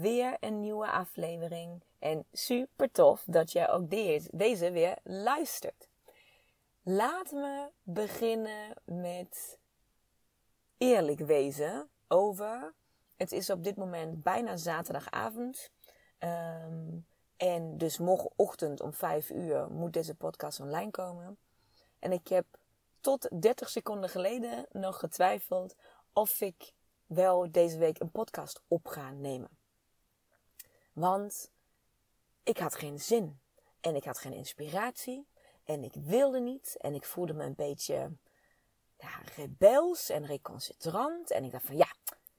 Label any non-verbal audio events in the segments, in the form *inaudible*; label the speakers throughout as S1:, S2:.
S1: Weer een nieuwe aflevering. En super tof dat jij ook deze weer luistert. Laat me beginnen met eerlijk wezen over. Het is op dit moment bijna zaterdagavond. Ehm, en dus morgenochtend om 5 uur moet deze podcast online komen. En ik heb tot 30 seconden geleden nog getwijfeld of ik wel deze week een podcast op ga nemen. Want ik had geen zin. En ik had geen inspiratie. En ik wilde niet. En ik voelde me een beetje ja, rebels en recalcitrant. En ik dacht van ja,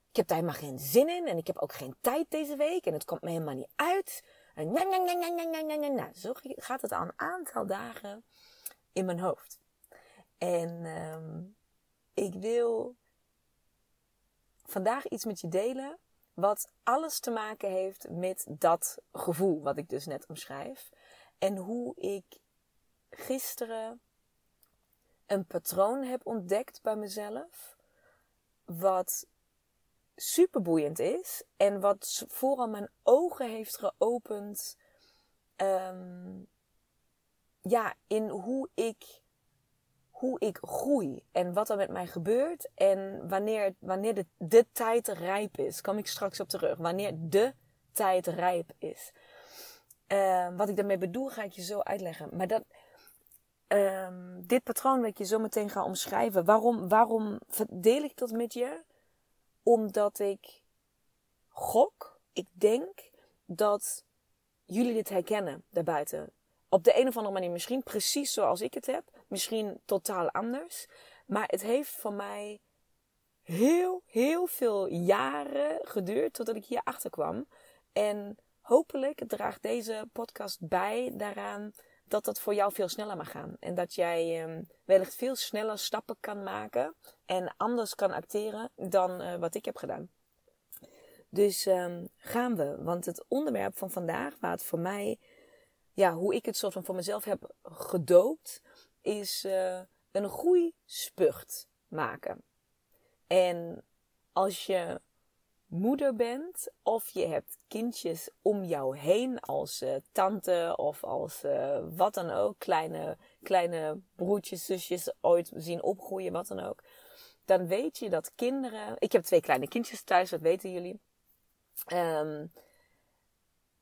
S1: ik heb daar helemaal geen zin in. En ik heb ook geen tijd deze week. En het komt me helemaal niet uit. En zo gaat het al een aantal dagen in mijn hoofd. En um, ik wil vandaag iets met je delen wat alles te maken heeft met dat gevoel wat ik dus net omschrijf. En hoe ik gisteren een patroon heb ontdekt bij mezelf. Wat super boeiend is. En wat vooral mijn ogen heeft geopend. Um, ja, in hoe ik hoe ik groei en wat er met mij gebeurt en wanneer, wanneer de, de tijd rijp is. Kom ik straks op terug. Wanneer de tijd rijp is. Uh, wat ik daarmee bedoel, ga ik je zo uitleggen. Maar dat, uh, dit patroon dat je zo meteen ga omschrijven. Waarom, waarom deel ik dat met je? Omdat ik gok, ik denk dat jullie dit herkennen daarbuiten. Op de een of andere manier misschien precies zoals ik het heb misschien totaal anders. Maar het heeft voor mij heel, heel veel jaren geduurd totdat ik hier achter kwam. En hopelijk draagt deze podcast bij daaraan dat dat voor jou veel sneller mag gaan. En dat jij um, wellicht veel sneller stappen kan maken en anders kan acteren dan uh, wat ik heb gedaan. Dus um, gaan we. Want het onderwerp van vandaag, waar voor mij, ja, hoe ik het soort van voor mezelf heb gedoopt, is uh, een groeispurt maken. En als je moeder bent of je hebt kindjes om jou heen als uh, tante of als uh, wat dan ook, kleine, kleine broertjes, zusjes ooit zien opgroeien, wat dan ook. Dan weet je dat kinderen. Ik heb twee kleine kindjes thuis, dat weten jullie. Um,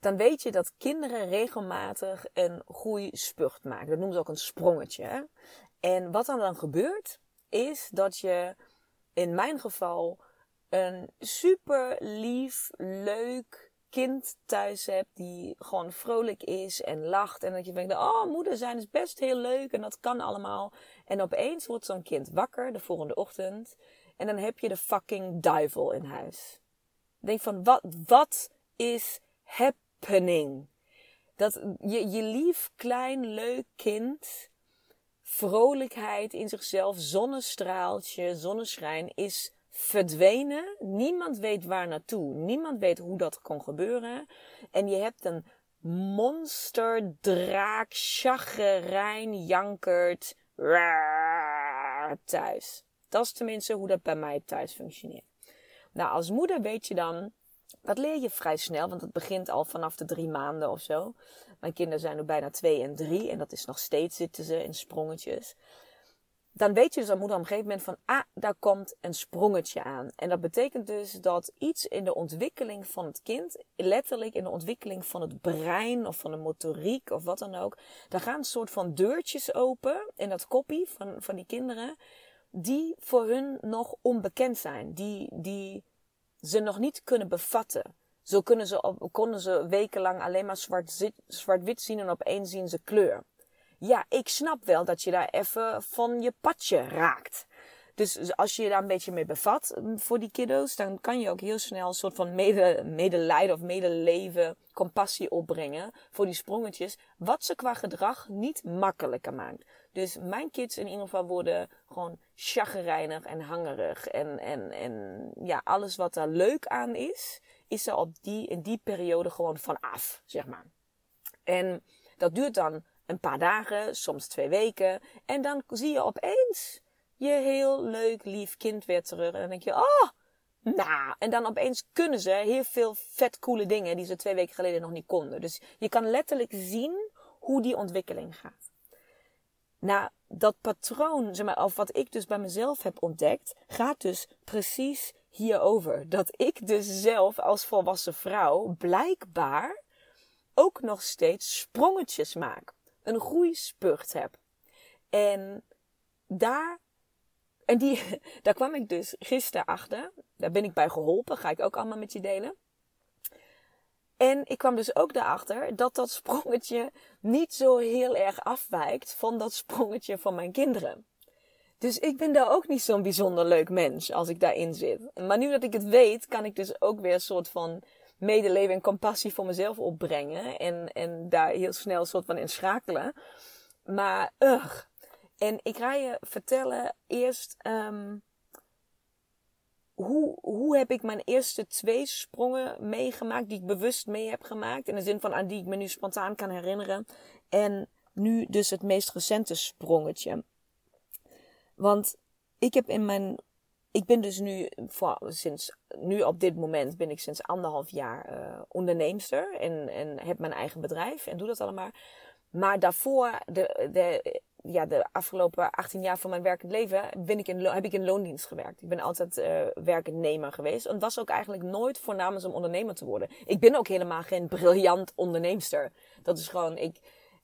S1: dan weet je dat kinderen regelmatig een groeispurt maken. Dat noemen ze ook een sprongetje. En wat dan dan gebeurt, is dat je in mijn geval een super lief, leuk kind thuis hebt die gewoon vrolijk is en lacht. En dat je denkt, oh moeder zijn is best heel leuk en dat kan allemaal. En opeens wordt zo'n kind wakker de volgende ochtend en dan heb je de fucking duivel in huis. Denk van, wat, wat is heb Dat je, je lief, klein, leuk kind, vrolijkheid in zichzelf, zonnestraaltje, zonneschijn is verdwenen. Niemand weet waar naartoe. Niemand weet hoe dat kon gebeuren. En je hebt een monster, draak, chagrijn, jankert thuis. Dat is tenminste hoe dat bij mij thuis functioneert. Nou, als moeder weet je dan dat leer je vrij snel, want het begint al vanaf de drie maanden of zo. Mijn kinderen zijn nu bijna twee en drie en dat is nog steeds zitten ze in sprongetjes. dan weet je dus aan moeder op een gegeven moment van, ah, daar komt een sprongetje aan. En dat betekent dus dat iets in de ontwikkeling van het kind, letterlijk in de ontwikkeling van het brein of van de motoriek of wat dan ook, daar gaan een soort van deurtjes open in dat koppie van, van die kinderen, die voor hun nog onbekend zijn, die, die ze nog niet kunnen bevatten. Zo kunnen ze konden ze wekenlang alleen maar zwart-wit zwart zien en opeens zien ze kleur. Ja, ik snap wel dat je daar even van je padje raakt. Dus als je je daar een beetje mee bevat mm, voor die kiddo's, dan kan je ook heel snel een soort van mede, medelijden of medeleven, compassie opbrengen voor die sprongetjes, wat ze qua gedrag niet makkelijker maakt. Dus mijn kids in ieder geval worden gewoon chagrijnig en hangerig. En, en, en ja, alles wat er leuk aan is, is er op die, in die periode gewoon vanaf, zeg maar. En dat duurt dan een paar dagen, soms twee weken. En dan zie je opeens je heel leuk, lief kind weer terug. En dan denk je, oh, nou. En dan opeens kunnen ze heel veel vet coole dingen die ze twee weken geleden nog niet konden. Dus je kan letterlijk zien hoe die ontwikkeling gaat. Nou, dat patroon, zeg maar, of wat ik dus bij mezelf heb ontdekt, gaat dus precies hierover. Dat ik dus zelf als volwassen vrouw blijkbaar ook nog steeds sprongetjes maak een groeispurt heb. En daar, en die, *laughs* daar kwam ik dus gisteren achter. Daar ben ik bij geholpen. Ga ik ook allemaal met je delen. En ik kwam dus ook daarachter dat dat sprongetje niet zo heel erg afwijkt van dat sprongetje van mijn kinderen. Dus ik ben daar ook niet zo'n bijzonder leuk mens als ik daarin zit. Maar nu dat ik het weet, kan ik dus ook weer een soort van medeleven en compassie voor mezelf opbrengen. En, en daar heel snel een soort van in schakelen. Maar, ugh. En ik ga je vertellen eerst, um, hoe, hoe heb ik mijn eerste twee sprongen meegemaakt, die ik bewust mee heb gemaakt. In de zin van aan die ik me nu spontaan kan herinneren. En nu dus het meest recente sprongetje. Want ik heb in mijn ik ben dus nu, sinds, nu op dit moment ben ik sinds anderhalf jaar uh, onderneemster en, en heb mijn eigen bedrijf en doe dat allemaal. Maar daarvoor, de, de, ja, de afgelopen 18 jaar van mijn werkend leven, ben ik in, heb ik in loondienst gewerkt. Ik ben altijd uh, werknemer geweest. En was ook eigenlijk nooit voornamens om ondernemer te worden. Ik ben ook helemaal geen briljant onderneemster. Dat is gewoon, ik,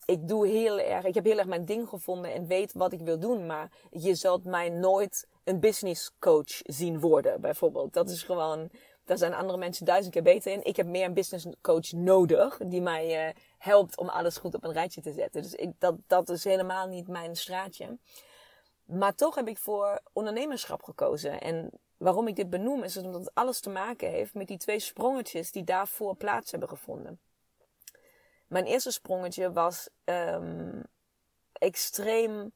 S1: ik doe heel erg, ik heb heel erg mijn ding gevonden en weet wat ik wil doen. Maar je zult mij nooit een business coach zien worden, bijvoorbeeld. Dat is gewoon, daar zijn andere mensen duizend keer beter in. Ik heb meer een business coach nodig, die mij uh, helpt om alles goed op een rijtje te zetten. Dus ik, dat, dat is helemaal niet mijn straatje. Maar toch heb ik voor ondernemerschap gekozen. En waarom ik dit benoem, is omdat het alles te maken heeft met die twee sprongetjes die daarvoor plaats hebben gevonden. Mijn eerste sprongetje was um, extreem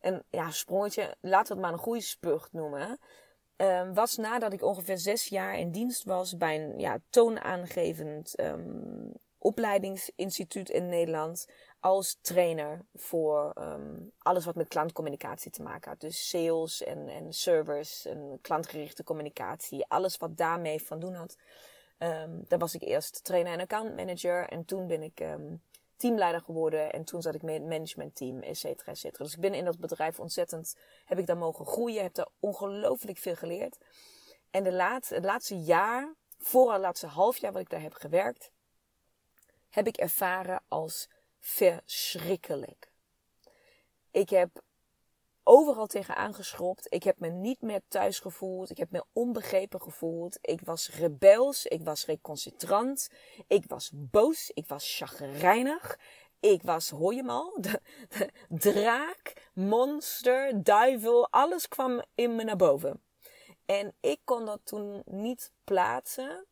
S1: een ja, sprongetje, laten we het maar een groeispurt noemen. Um, was nadat ik ongeveer zes jaar in dienst was bij een ja, toonaangevend um, opleidingsinstituut in Nederland. Als trainer voor um, alles wat met klantcommunicatie te maken had. Dus sales en, en service en klantgerichte communicatie. Alles wat daarmee van doen had. Um, daar was ik eerst trainer en account manager. En toen ben ik teamleider geworden. En toen zat ik met het managementteam, et cetera, et cetera. Dus ik ben in dat bedrijf ontzettend, heb ik daar mogen groeien. Heb daar ongelooflijk veel geleerd. En de laatste, het laatste jaar, voor het laatste half jaar wat ik daar heb gewerkt, heb ik ervaren als verschrikkelijk. Ik heb overal tegen aangeschropt. Ik heb me niet meer thuis gevoeld. Ik heb me onbegrepen gevoeld. Ik was rebels. Ik was recalcitrant. Ik was boos. Ik was chagrijnig. Ik was, hoor je al, *laughs* de, de, draak, monster, duivel. Alles kwam in me naar boven. En ik kon dat toen niet plaatsen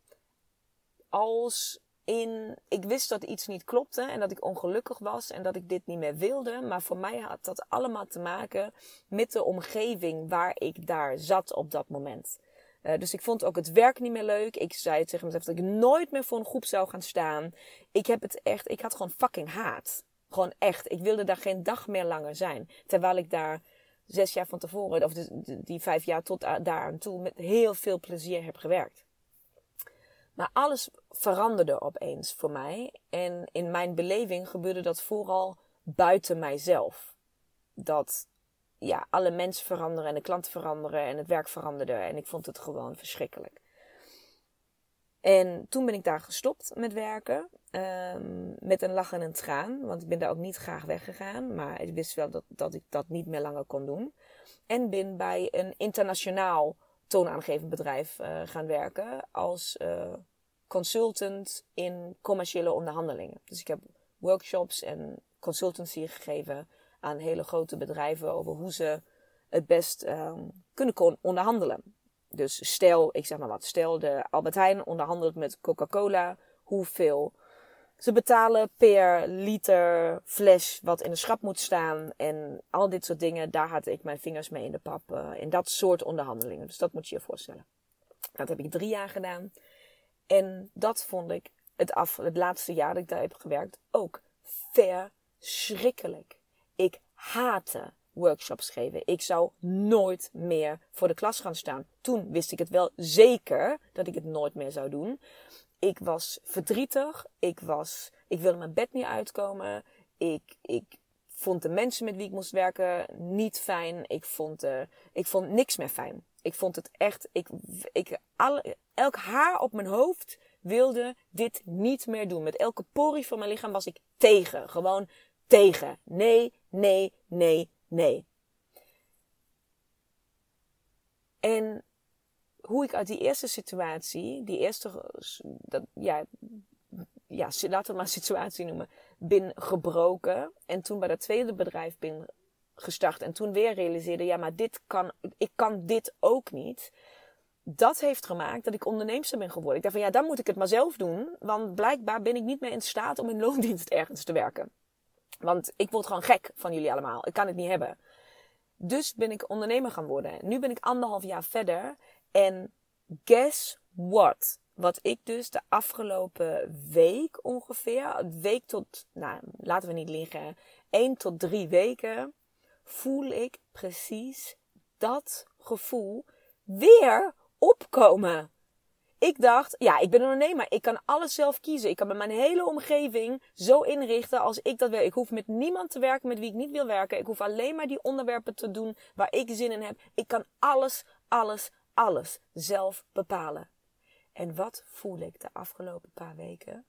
S1: als in, ik wist dat iets niet klopte en dat ik ongelukkig was en dat ik dit niet meer wilde. Maar voor mij had dat allemaal te maken met de omgeving waar ik daar zat op dat moment. Uh, dus ik vond ook het werk niet meer leuk. Ik zei tegen mezelf dat ik nooit meer voor een groep zou gaan staan. Ik heb het echt, ik had gewoon fucking haat. Gewoon echt. Ik wilde daar geen dag meer langer zijn. Terwijl ik daar zes jaar van tevoren, of die vijf jaar tot daar aan toe, met heel veel plezier heb gewerkt. Maar alles veranderde opeens voor mij. En in mijn beleving gebeurde dat vooral buiten mijzelf. Dat, ja, alle mensen veranderen en de klanten veranderen en het werk veranderde. En ik vond het gewoon verschrikkelijk. En toen ben ik daar gestopt met werken. Ehm, met een lach en een traan. Want ik ben daar ook niet graag weggegaan. Maar ik wist wel dat, dat ik dat niet meer langer kon doen. En ben bij een internationaal toonaangevend bedrijf uh, gaan werken. Als uh, consultant in commerciële onderhandelingen. Dus ik heb workshops en consultancy gegeven aan hele grote bedrijven over hoe ze het best um, kunnen onderhandelen. Dus stel, ik zeg maar wat, stel de Albert Heijn onderhandelt met Coca-Cola hoeveel ze betalen per liter fles wat in de schap moet staan en al dit soort dingen. Daar had ik mijn vingers mee in de pap uh, in dat soort onderhandelingen. Dus dat moet je je voorstellen. Dat heb ik drie jaar gedaan. En dat vond ik het, af, het laatste jaar dat ik daar heb gewerkt ook verschrikkelijk. Ik haatte workshops geven. Ik zou nooit meer voor de klas gaan staan. Toen wist ik het wel zeker dat ik het nooit meer zou doen. Ik was verdrietig. Ik, was, ik wilde mijn bed niet uitkomen. Ik, ik vond de mensen met wie ik moest werken niet fijn. Ik vond, uh, ik vond niks meer fijn. Ik vond het echt. Ik, ik, elk haar op mijn hoofd wilde dit niet meer doen. Met elke porie van mijn lichaam was ik tegen. Gewoon tegen. Nee, nee, nee, nee. En hoe ik uit die eerste situatie, die eerste, dat, ja, ja, laten we maar situatie noemen, ben gebroken. En toen bij dat tweede bedrijf ben gestart. En toen weer realiseerde, ja, maar dit kan, ik kan dit ook niet. Dat heeft gemaakt dat ik onderneemster ben geworden. Ik dacht van, ja, dan moet ik het maar zelf doen. Want blijkbaar ben ik niet meer in staat om in loondienst ergens te werken. Want ik word gewoon gek van jullie allemaal. Ik kan het niet hebben. Dus ben ik ondernemer gaan worden. Nu ben ik anderhalf jaar verder. En guess what? Wat ik dus de afgelopen week ongeveer, week tot, nou laten we niet liggen, 1 tot 3 weken, voel ik precies dat gevoel weer opkomen. Ik dacht, ja, ik ben een ondernemer. Ik kan alles zelf kiezen. Ik kan mijn hele omgeving zo inrichten als ik dat wil. Ik hoef met niemand te werken met wie ik niet wil werken. Ik hoef alleen maar die onderwerpen te doen waar ik zin in heb. Ik kan alles, alles, alles zelf bepalen. En wat voel ik de afgelopen paar weken?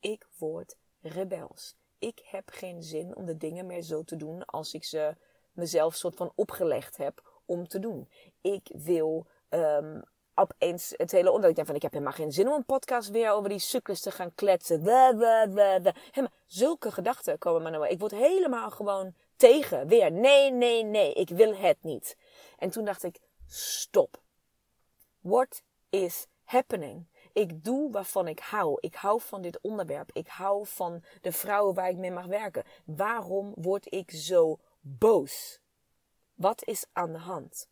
S1: Ik word rebels. Ik heb geen zin om de dingen meer zo te doen als ik ze mezelf soort van opgelegd heb om te doen. Ik wil um, opeens het hele onderwerp. Ik van, ik heb helemaal geen zin om een podcast weer over die sukkels te gaan kletsen. Zulke gedachten komen maar naar Ik word helemaal gewoon tegen. Weer, nee, nee, nee, ik wil het niet. En toen dacht ik, stop. What is happening? Ik doe waarvan ik hou. Ik hou van dit onderwerp. Ik hou van de vrouwen waar ik mee mag werken. Waarom word ik zo boos? Wat is aan de hand?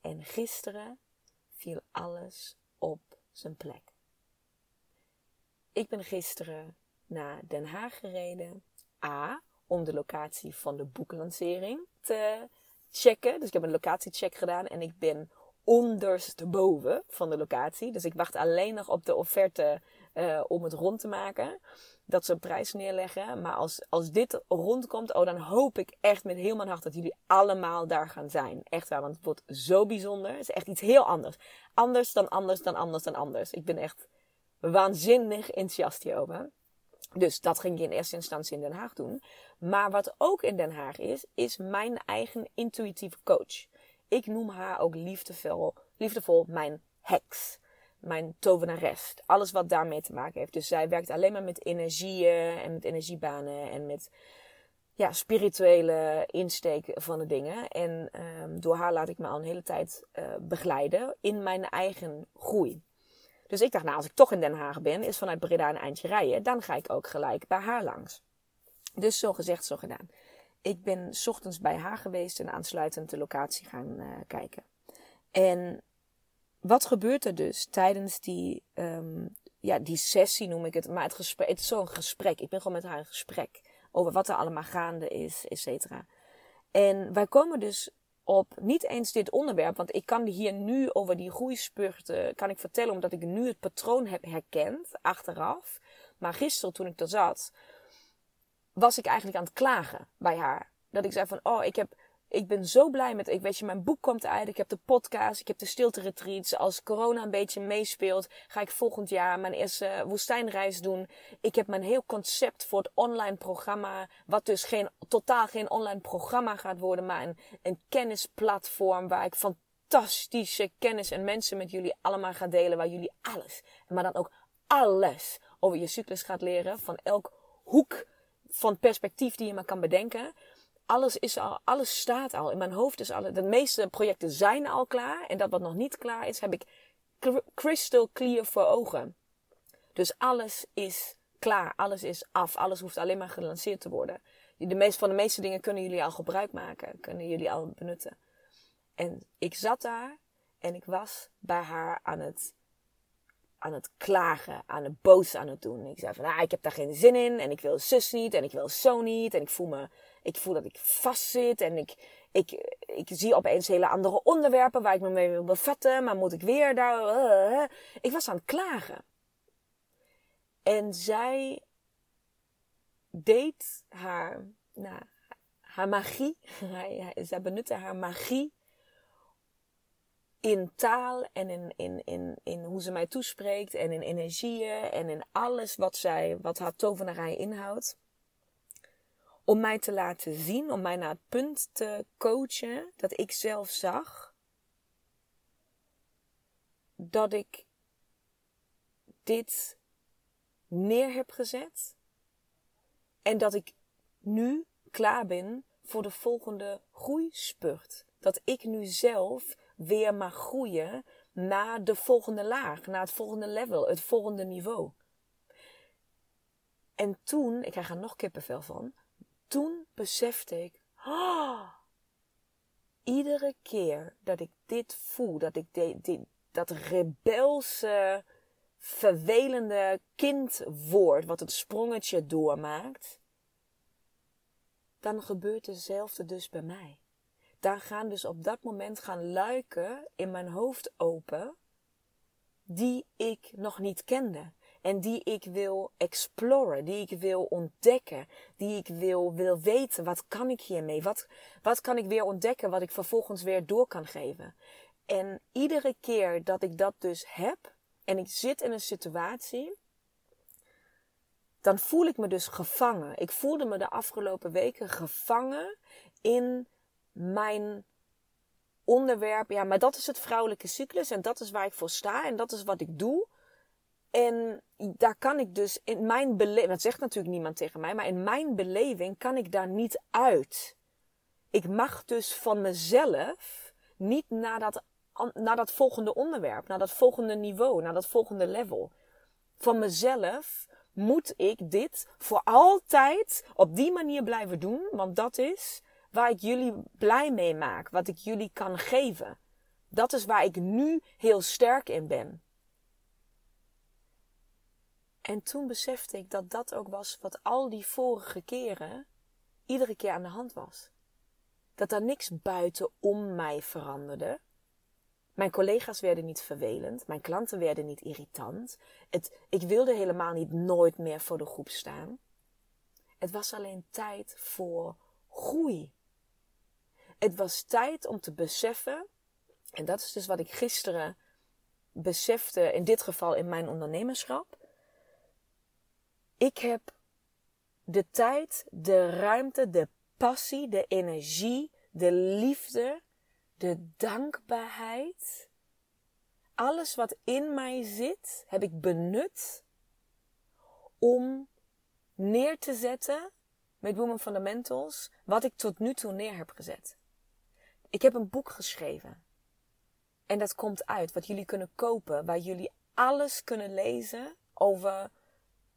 S1: En gisteren viel alles op zijn plek. Ik ben gisteren naar Den Haag gereden. A. Om de locatie van de boeklancering te checken. Dus ik heb een locatiecheck gedaan en ik ben ondersteboven van de locatie. Dus ik wacht alleen nog op de offerte uh, om het rond te maken dat ze een prijs neerleggen. Maar als, als dit rondkomt, oh, dan hoop ik echt met heel mijn hart dat jullie allemaal daar gaan zijn. Echt waar, want het wordt zo bijzonder. Het is echt iets heel anders. Anders dan anders dan anders dan anders. Ik ben echt waanzinnig enthousiast hierover. Dus dat ging ik in eerste instantie in Den Haag doen. Maar wat ook in Den Haag is, is mijn eigen intuïtieve coach. Ik noem haar ook liefdevol, liefdevol mijn heks mijn tovenares. Alles wat daarmee te maken heeft. Dus zij werkt alleen maar met energieën en met energiebanen en met ja, spirituele insteek van de dingen. En um, door haar laat ik me al een hele tijd uh, begeleiden in mijn eigen groei. Dus ik dacht, nou, als ik toch in Den Haag ben, is vanuit Breda een eindje rijden. Dan ga ik ook gelijk bij haar langs. Dus zo gezegd, zo gedaan. Ik ben ochtends bij haar geweest en aansluitend de locatie gaan uh, kijken. En wat gebeurt er dus tijdens die, um, ja, die sessie noem ik het, maar het gesprek, het is zo'n gesprek. Ik ben gewoon met haar in gesprek over wat er allemaal gaande is, et cetera. En wij komen dus op niet eens dit onderwerp, want ik kan hier nu over die groeispurten, kan ik vertellen omdat ik nu het patroon heb herkend, achteraf. Maar gisteren toen ik er zat, was ik eigenlijk aan het klagen bij haar. dat ik zei van, oh, ik heb ik ben zo blij met, ik weet je, mijn boek komt uit, ik heb de podcast, ik heb de stilte retreats. Als corona een beetje meespeelt, ga ik volgend jaar mijn eerste woestijnreis doen. Ik heb mijn heel concept voor het online programma, wat dus geen, totaal geen online programma gaat worden, maar een, een kennisplatform waar ik fantastische kennis en mensen met jullie allemaal ga delen, waar jullie alles, maar dan ook alles over je cyclus gaat leren, van elk hoek van perspectief die je maar kan bedenken alles is al, alles staat al. In mijn hoofd is alles. De meeste projecten zijn al klaar. En dat wat nog niet klaar is, heb ik crystal clear voor ogen. Dus alles is klaar. Alles is af. Alles hoeft alleen maar gelanceerd te worden. De meeste, van de meeste dingen kunnen jullie al gebruik maken. Kunnen jullie al benutten. En ik zat daar en ik was bij haar aan het, aan het klagen, aan het boos aan het doen. Ik zei van, ah, ik heb daar geen zin in en ik wil zus niet en ik wil zo niet en ik voel me ik voel dat ik vastzit en ik, ik, ik zie opeens hele andere onderwerpen waar ik me mee wil bevatten. Maar moet ik weer daar... Uh, ik was aan het klagen. En zij deed haar, nou, haar magie. *laughs* zij benutte haar magie in taal en in, in, in, in hoe ze mij toespreekt en in energieën en in alles wat, zij, wat haar tovenarij inhoudt om mij te laten zien, om mij naar het punt te coachen dat ik zelf zag dat ik dit neer heb gezet en dat ik nu klaar ben voor de volgende groeispurt. Dat ik nu zelf weer mag groeien naar de volgende laag, naar het volgende level, het volgende niveau. En toen, ik krijg er nog kippenvel van, toen besefte ik, oh, iedere keer dat ik dit voel, dat ik dat rebelse, vervelende kind word, wat het sprongetje doormaakt, dan gebeurt hetzelfde dus bij mij. Dan gaan dus op dat moment gaan luiken in mijn hoofd open, die ik nog niet kende en die ik wil exploren, die ik wil ontdekken, die ik wil, wil weten, wat kan ik hiermee? Wat, wat kan ik weer ontdekken wat ik vervolgens weer door kan geven? En iedere keer dat ik dat dus heb en ik zit in een situatie, dan voel ik me dus gevangen. Ik voelde me de afgelopen weken gevangen in mijn onderwerp. Ja, maar dat is het vrouwelijke cyclus en dat is waar ik voor sta en dat is wat ik doe. En daar kan ik dus in mijn beleving, dat zegt natuurlijk niemand tegen mij, maar in mijn beleving kan ik daar niet uit. Ik mag dus van mezelf niet naar dat, naar dat volgende onderwerp, naar dat volgende niveau, naar dat volgende level. Van mezelf moet ik dit voor altijd op die manier blijven doen, want dat is waar ik jullie blij mee maak, wat ik jullie kan geven. Dat is waar ik nu heel sterk in ben. En toen besefte ik dat dat ook was wat al die vorige keren iedere keer aan de hand was. Dat er niks buiten om mij veranderde. Mijn collega's werden niet vervelend, mijn klanten werden niet irritant. Het, ik wilde helemaal niet nooit meer voor de groep staan. Het was alleen tijd voor groei. Het was tijd om te beseffen, en dat is dus wat ik gisteren besefte, in dit geval in mijn ondernemerschap ik heb de tijd, de ruimte, de passie, de energie, de liefde, de dankbaarheid. Alles wat in mij zit, heb ik benut om neer te zetten met Women Fundamentals wat ik tot nu toe neer heb gezet. Ik heb een boek geschreven. En dat komt uit, wat jullie kunnen kopen, waar jullie alles kunnen lezen over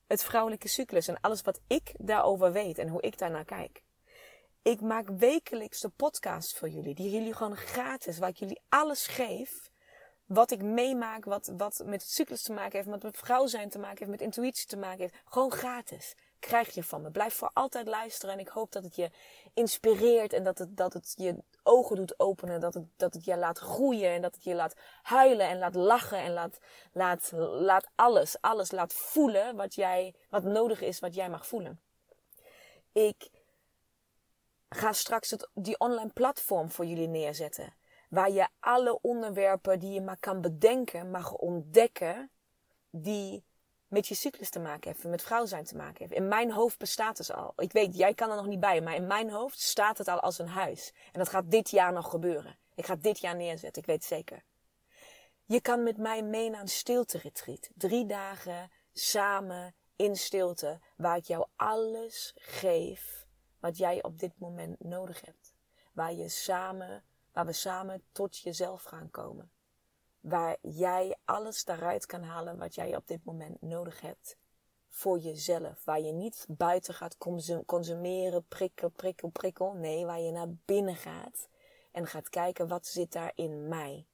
S1: het vrouwelijke cyclus en alles wat ik daarover weet en hoe ik daarnaar kijk. Ik maak wekelijks de podcast voor jullie, die jullie gewoon gratis, waar ik jullie alles geef. Wat ik meemaak, wat, wat met het cyclus te maken heeft, wat met vrouw zijn te maken heeft, met intuïtie te maken heeft. Gewoon gratis. Krijg je van me. Blijf voor altijd luisteren en ik hoop dat het je inspireert en dat het, dat het je ogen doet openen. Dat het, dat het je laat groeien en dat het je laat huilen en laat lachen en laat, laat, laat alles, alles laat voelen wat jij, wat nodig is, wat jij mag voelen. Ik ga straks het, die online platform voor jullie neerzetten. Waar je alle onderwerpen die je maar kan bedenken, mag ontdekken. Die met je cyclus te maken hebben, met vrouw zijn te maken hebben. In mijn hoofd bestaat het al. Ik weet, jij kan er nog niet bij, maar in mijn hoofd staat het al als een huis. En dat gaat dit jaar nog gebeuren. Ik ga dit jaar neerzetten, ik weet zeker. Je kan met mij mee naar een stilte-retreat. Drie dagen samen in stilte, waar ik jou alles geef wat jij op dit moment nodig hebt. Waar, je samen, waar we samen tot jezelf gaan komen. Waar jij alles daaruit kan halen wat jij op dit moment nodig hebt voor jezelf. Waar je niet buiten gaat consumeren, prikkel, prikkel, prikkel. Nee, waar je naar binnen gaat en gaat kijken wat zit daar in mij.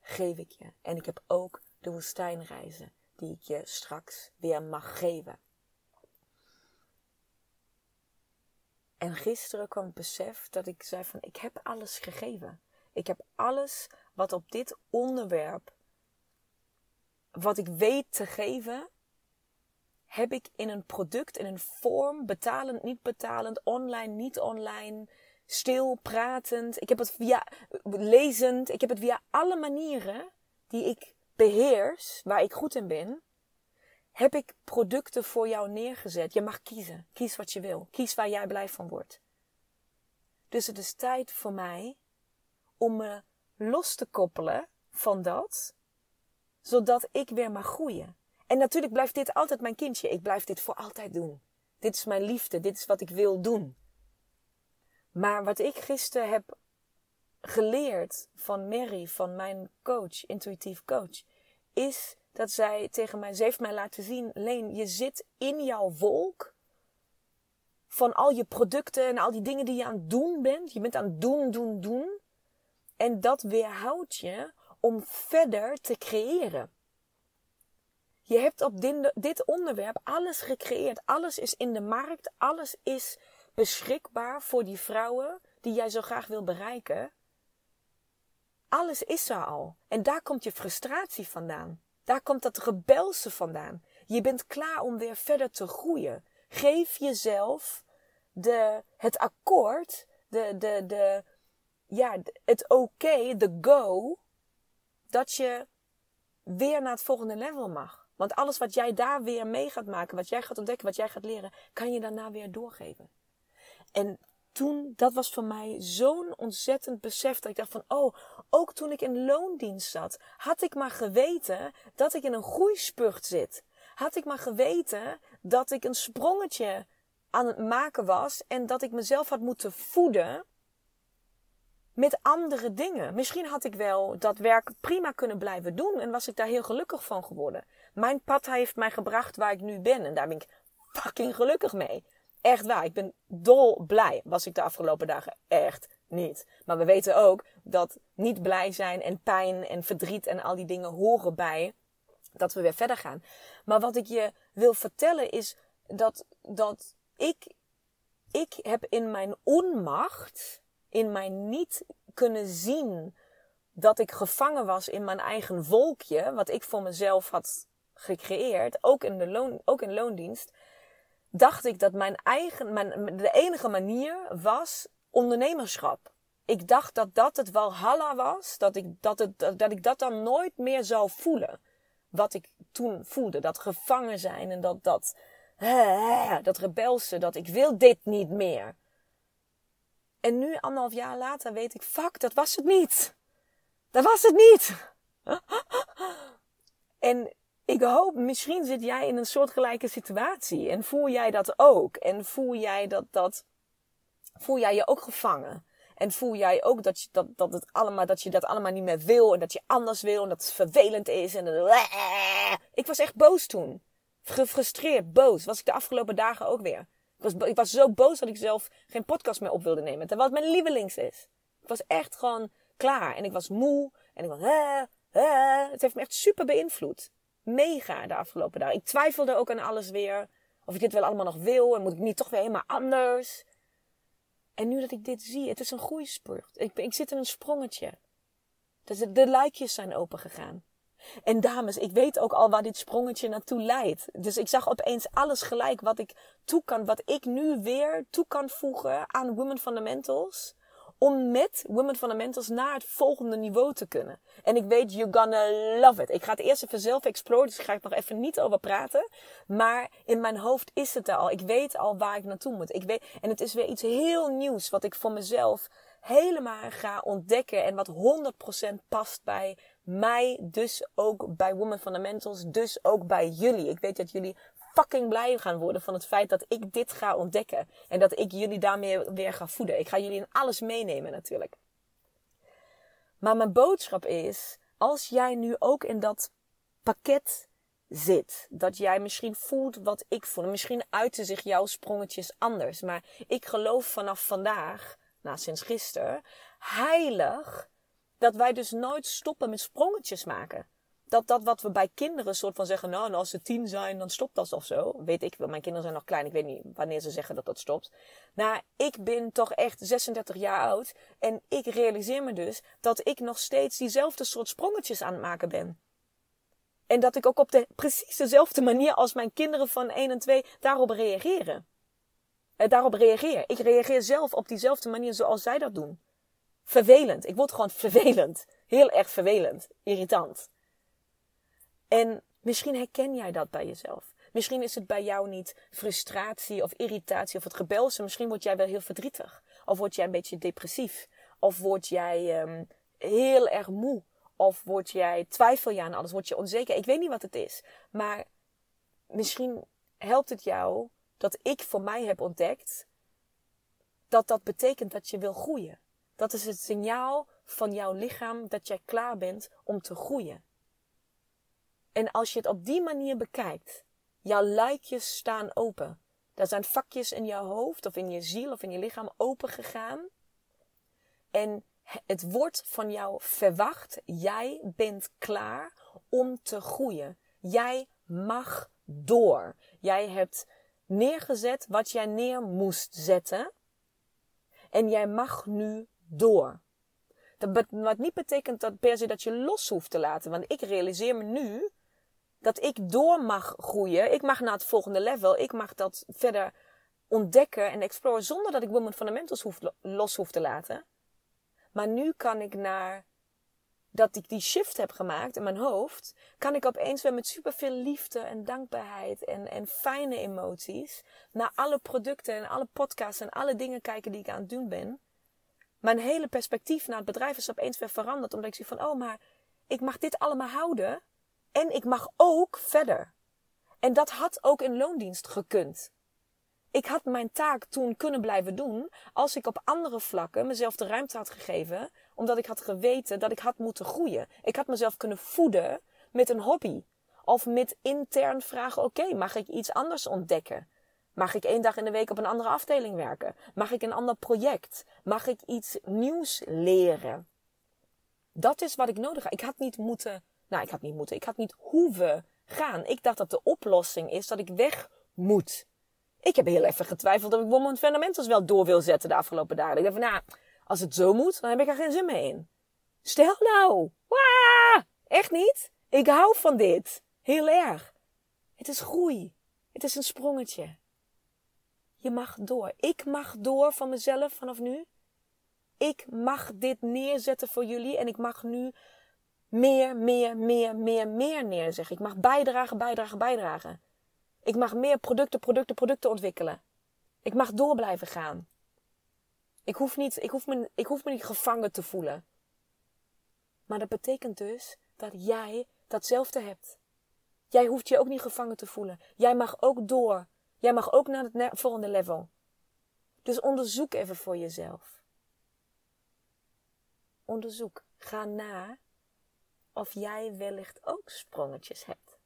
S1: Geef ik je. En ik heb ook de woestijnreizen die ik je straks weer mag geven. En gisteren kwam het besef dat ik zei van ik heb alles gegeven. Ik heb alles wat op dit onderwerp, wat ik weet te geven, heb ik in een product, in een vorm, betalend, niet betalend, online, niet online, stil, pratend. Ik heb het via lezend. Ik heb het via alle manieren die ik beheers, waar ik goed in ben, heb ik producten voor jou neergezet. Je mag kiezen. Kies wat je wil. Kies waar jij blij van wordt. Dus het is tijd voor mij om me los te koppelen van dat, zodat ik weer mag groeien. En natuurlijk blijft dit altijd mijn kindje. Ik blijf dit voor altijd doen. Dit is mijn liefde. Dit is wat ik wil doen. Maar wat ik gisteren heb geleerd van Mary, van mijn coach, intuïtief coach, is dat zij tegen mij, ze heeft mij laten zien, Leen, je zit in jouw wolk van al je producten en al die dingen die je aan het doen bent. Je bent aan het doen, doen, doen. En dat weerhoudt je om verder te creëren. Je hebt op dit onderwerp alles gecreëerd. Alles is in de markt. Alles is beschikbaar voor die vrouwen die jij zo graag wil bereiken. Alles is er al. En daar komt je frustratie vandaan. Daar komt dat rebelse vandaan. Je bent klaar om weer verder te groeien. Geef jezelf de, het akkoord, de, de, de, ja, het oké, de go, dat je weer naar het volgende level mag. Want alles wat jij daar weer mee gaat maken, wat jij gaat ontdekken, wat jij gaat leren, kan je daarna weer doorgeven. En toen, dat was voor mij zo'n ontzettend besef dat ik dacht van, oh, ook toen ik in loondienst zat, had ik maar geweten dat ik in een groeispurt zit. Had ik maar geweten dat ik een sprongetje aan het maken was en dat ik mezelf had moeten voeden met andere dingen. Misschien had ik wel dat werk prima kunnen blijven doen en was ik daar heel gelukkig van geworden. Mijn pad heeft mij gebracht waar ik nu ben en daar ben ik fucking gelukkig mee. Echt waar, ik ben dol blij. Was ik de afgelopen dagen echt niet. Maar we weten ook dat niet blij zijn en pijn en verdriet en al die dingen horen bij dat we weer verder gaan. Maar wat ik je wil vertellen is dat, dat ik, ik heb in mijn onmacht, in mijn niet kunnen zien dat ik gevangen was in mijn eigen wolkje, wat ik voor mezelf had gecreëerd, ook in, de loon, ook in loondienst, dacht ik dat mijn eigen, mijn, de enige manier was ondernemerschap. Ik dacht dat dat het walhalla was, dat ik dat, het, dat ik dat dan nooit meer zou voelen. Wat ik toen voelde, dat gevangen zijn en dat, dat, dat rebelse, dat ik wil dit niet meer. En nu, anderhalf jaar later, weet ik, fuck, dat was het niet. Dat was het niet. *laughs* en ik hoop, misschien zit jij in een soortgelijke situatie en voel jij dat ook. En voel jij dat, dat, voel jij je ook gevangen. En voel jij ook dat je dat, dat, het allemaal, dat je dat allemaal niet meer wil en dat je anders wil en dat het vervelend is. En *laughs* ik was echt boos toen. Gefrustreerd, boos. Was ik de afgelopen dagen ook weer. Ik was, zo boos dat ik zelf geen podcast meer op wilde nemen. Terwijl het mijn lievelings is. Ik was echt gewoon klaar. En ik was moe. En ik was, het heeft me echt super beïnvloed mega de afgelopen dagen. Ik twijfelde ook aan alles weer. Of ik dit wel allemaal nog wil. En moet ik niet toch weer helemaal anders. En nu dat ik dit zie, het is een groeispurt. Ik, ik zit in een sprongetje. Dus de, de luikjes zijn opengegaan. En dames, ik weet ook al waar dit sprongetje naartoe leidt. Dus ik zag opeens alles gelijk wat ik toe kan, wat ik nu weer toe kan voegen aan Women Fundamentals. Om met Women Fundamentals naar het volgende niveau te kunnen. En ik weet, you're gonna love it. Ik ga het eerst even zelf exploren, dus ik ga er nog even niet over praten. Maar in mijn hoofd is het er al. Ik weet al waar ik naartoe moet. Ik weet, en het is weer iets heel nieuws wat ik voor mezelf helemaal ga ontdekken. En wat 100% past bij mij, dus ook bij Women Fundamentals, dus ook bij jullie. Ik weet dat jullie fucking blij gaan worden van het feit dat ik dit ga ontdekken. En dat ik jullie daarmee weer ga voeden. Ik ga jullie in alles meenemen natuurlijk. Maar mijn boodschap is, als jij nu ook in dat pakket zit, dat jij misschien voelt wat ik voel, misschien uiten zich jouw sprongetjes anders, maar ik geloof vanaf vandaag, nou sinds gisteren, heilig dat wij dus nooit stoppen met sprongetjes maken. Dat dat wat we bij kinderen soort van zeggen, nou, als ze tien zijn, dan stopt dat of zo. Weet ik wel, mijn kinderen zijn nog klein, ik weet niet wanneer ze zeggen dat dat stopt. Nou, ik ben toch echt 36 jaar oud en ik realiseer me dus dat ik nog steeds diezelfde soort sprongetjes aan het maken ben. En dat ik ook op de precies dezelfde manier als mijn kinderen van 1 en 2 daarop reageren. Eh, daarop reageer. Ik reageer zelf op diezelfde manier zoals zij dat doen vervelend. Ik word gewoon vervelend. Heel erg vervelend. Irritant. En misschien herken jij dat bij jezelf. Misschien is het bij jou niet frustratie of irritatie of het gebelse. Misschien word jij wel heel verdrietig. Of word jij een beetje depressief. Of word jij um, heel erg moe. Of word jij, twijfel je aan alles. Word je onzeker. Ik weet niet wat het is. Maar misschien helpt het jou dat ik voor mij heb ontdekt. Dat dat betekent dat je wil groeien. Dat is het signaal van jouw lichaam dat jij klaar bent om te groeien. En als je het op die manier bekijkt, jouw luikjes staan open. Er zijn vakjes in jouw hoofd of in je ziel of in je lichaam open gegaan. En het wordt van jou verwacht, jij bent klaar om te groeien. Jij mag door. Jij hebt neergezet wat jij neer moest zetten. En jij mag nu door. Dat wat niet betekent dat per se dat je los hoeft te laten. Want ik realiseer me nu dat ik door mag groeien. Ik mag naar het volgende level. Ik mag dat verder ontdekken en exploren zonder dat ik Women Fundamentals hoef, los hoef te laten. Maar nu kan ik naar dat ik die shift heb gemaakt in mijn hoofd, kan ik opeens weer met superveel liefde en dankbaarheid en, en fijne emoties naar alle producten en alle podcasts en alle dingen kijken die ik aan het doen ben. Mijn hele perspectief naar het bedrijf is opeens weer veranderd. Omdat ik zie van, oh, maar ik mag dit allemaal houden. En ik mag ook verder. En dat had ook in loondienst gekund. Ik had mijn taak toen kunnen blijven doen als ik op andere vlakken mezelf de ruimte had gegeven, omdat ik had geweten dat ik had moeten groeien. Ik had mezelf kunnen voeden met een hobby. Of met intern vragen, oké, mag ik iets anders ontdekken? Mag ik één dag in de week op een andere afdeling werken? Mag ik een ander project? Mag ik iets nieuws leren? Dat is wat ik nodig had. Ik had niet moeten, nou, ik had niet moeten, ik had niet hoeven gaan. Ik dacht dat de oplossing is dat ik weg moet. Ik heb heel even getwijfeld of ik Woman Fundamentals wel door wil zetten de afgelopen dagen. Ik dacht van, nou, als het zo moet, dan heb ik er geen zin meer in. Stel nou! Waa! Echt niet? Ik hou van dit. Heel erg. Het is groei. Het is een sprongetje. Je mag door. Ik mag door van mezelf vanaf nu. Ik mag dit neerzetten voor jullie en ik mag nu meer, meer, meer, meer, meer neerzetten. Ik mag bijdragen, bijdragen, bijdragen. Ik mag meer producten, producten, producten ontwikkelen. Ik mag door blijven gaan. Ik hoef, niet, ik, hoef me, ik hoef me niet gevangen te voelen. Maar dat betekent dus dat jij datzelfde hebt. Jij hoeft je ook niet gevangen te voelen. Jij mag ook door Jij mag ook naar het volgende level. Dus onderzoek even voor jezelf. Onderzoek. Ga na of jij wellicht ook sprongetjes hebt.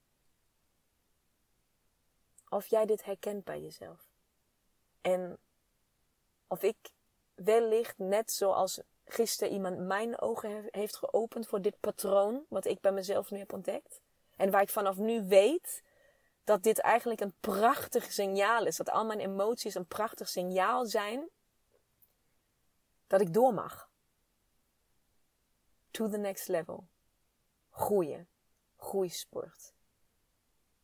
S1: Of jij dit herkent bij jezelf. En of ik wellicht net zoals gisteren iemand mijn ogen heeft geopend voor dit patroon, wat ik bij mezelf nu heb ontdekt. En waar ik vanaf nu weet dat dit eigenlijk een prachtig signaal is. Dat al mijn emoties een prachtig signaal zijn. Dat ik door mag. To the next level. Groeien. groeisport.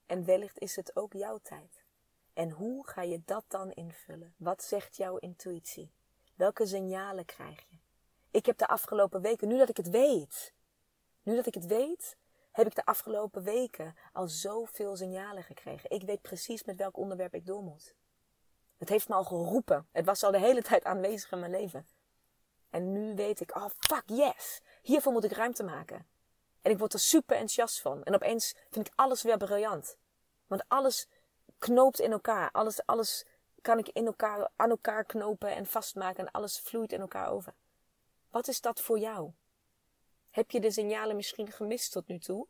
S1: En wellicht is het ook jouw tijd. En hoe ga je dat dan invullen? Wat zegt jouw intuïtie? Welke signalen krijg je? Ik heb de afgelopen weken, nu dat ik het weet, nu dat ik het weet, heb ik de afgelopen weken al zoveel signalen gekregen. Ik weet precies met welk onderwerp ik door moet. Het heeft me al geroepen. Het was al de hele *laughs* tijd aanwezig in mijn leven. En nu weet ik, oh fuck yes, hiervoor moet ik ruimte maken. En ik word er super enthousiast van. En opeens vind ik alles weer briljant. Want alles knoopt in elkaar. Alles, alles kan ik in elkaar, aan elkaar knopen en vastmaken. En alles vloeit in elkaar over. Wat is dat voor jou? Heb je de signalen misschien gemist tot nu toe?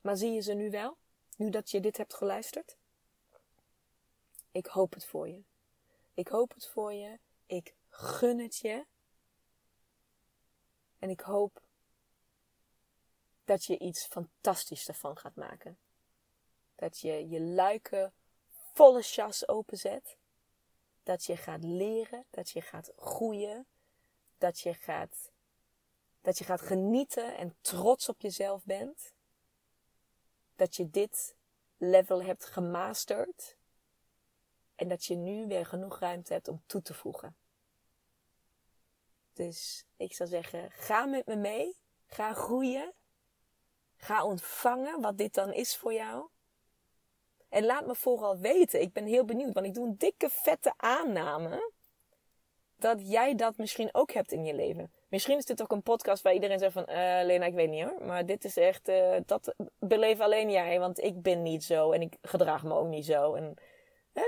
S1: Maar zie je ze nu wel? Nu dat je dit hebt geluisterd? Ik hoop het voor je. Ik hoop het voor je. Ik gun het je. En ik hoop dat je iets fantastisch ervan gaat maken. Dat je je luiken volle chas openzet. Dat je gaat leren, dat je gaat groeien, dat je gaat, dat je gaat genieten en trots op jezelf bent. Dat je dit level hebt gemasterd en dat je nu weer genoeg ruimte hebt om toe te voegen. Dus ik zou zeggen, ga met me mee. Ga groeien. Ga ontvangen wat dit dan is voor jou. En laat me vooral weten. Ik ben heel benieuwd, want ik doe een dikke vette aanname. Dat jij dat misschien ook hebt in je leven. Misschien is dit ook een podcast waar iedereen zegt van... Uh, Lena, ik weet niet hoor. Maar dit is echt... Uh, dat beleef alleen jij. Want ik ben niet zo. En ik gedraag me ook niet zo. En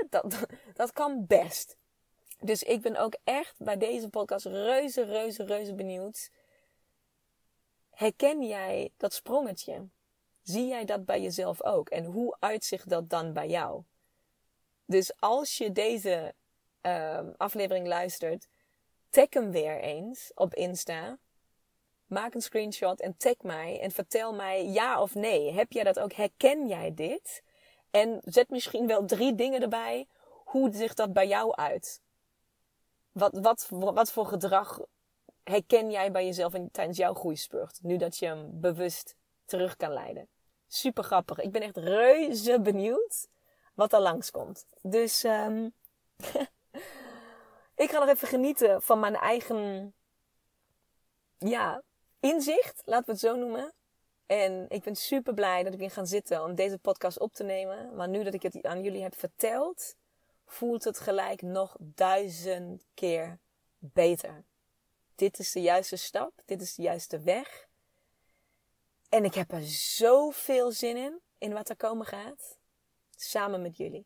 S1: dat, *laughs* dat kan best. Dus ik ben ook echt bij deze podcast reuze, reuze, reuze benieuwd. Herken jij dat sprongetje? Zie jij dat bij jezelf ook? En hoe uitzicht dat dan bij jou? Dus als je deze uh, aflevering luistert, tag hem weer eens op Insta. Maak een screenshot en tag mij en vertel mij ja of nee. Heb jij dat ook? Herken jij dit? En zet misschien wel drie dingen erbij. Hoe ziet dat bij jou uit? Wat, wat, wat voor gedrag herken jij bij jezelf in, tijdens jouw groeispurt? Nu dat je hem bewust terug kan leiden. Super grappig. Ik ben echt reuze benieuwd wat er langskomt. Dus um, *laughs* ik ga nog even genieten van mijn eigen ja, inzicht, laten we het zo noemen. En ik ben super blij dat ik ben gaan zitten om deze podcast op te nemen. Maar nu dat ik het aan jullie heb verteld, voelt het gelijk nog duizend keer beter. Dit is de juiste stap, dit is de juiste weg. En ik heb er zoveel zin in, in wat er komen gaat, samen met jullie.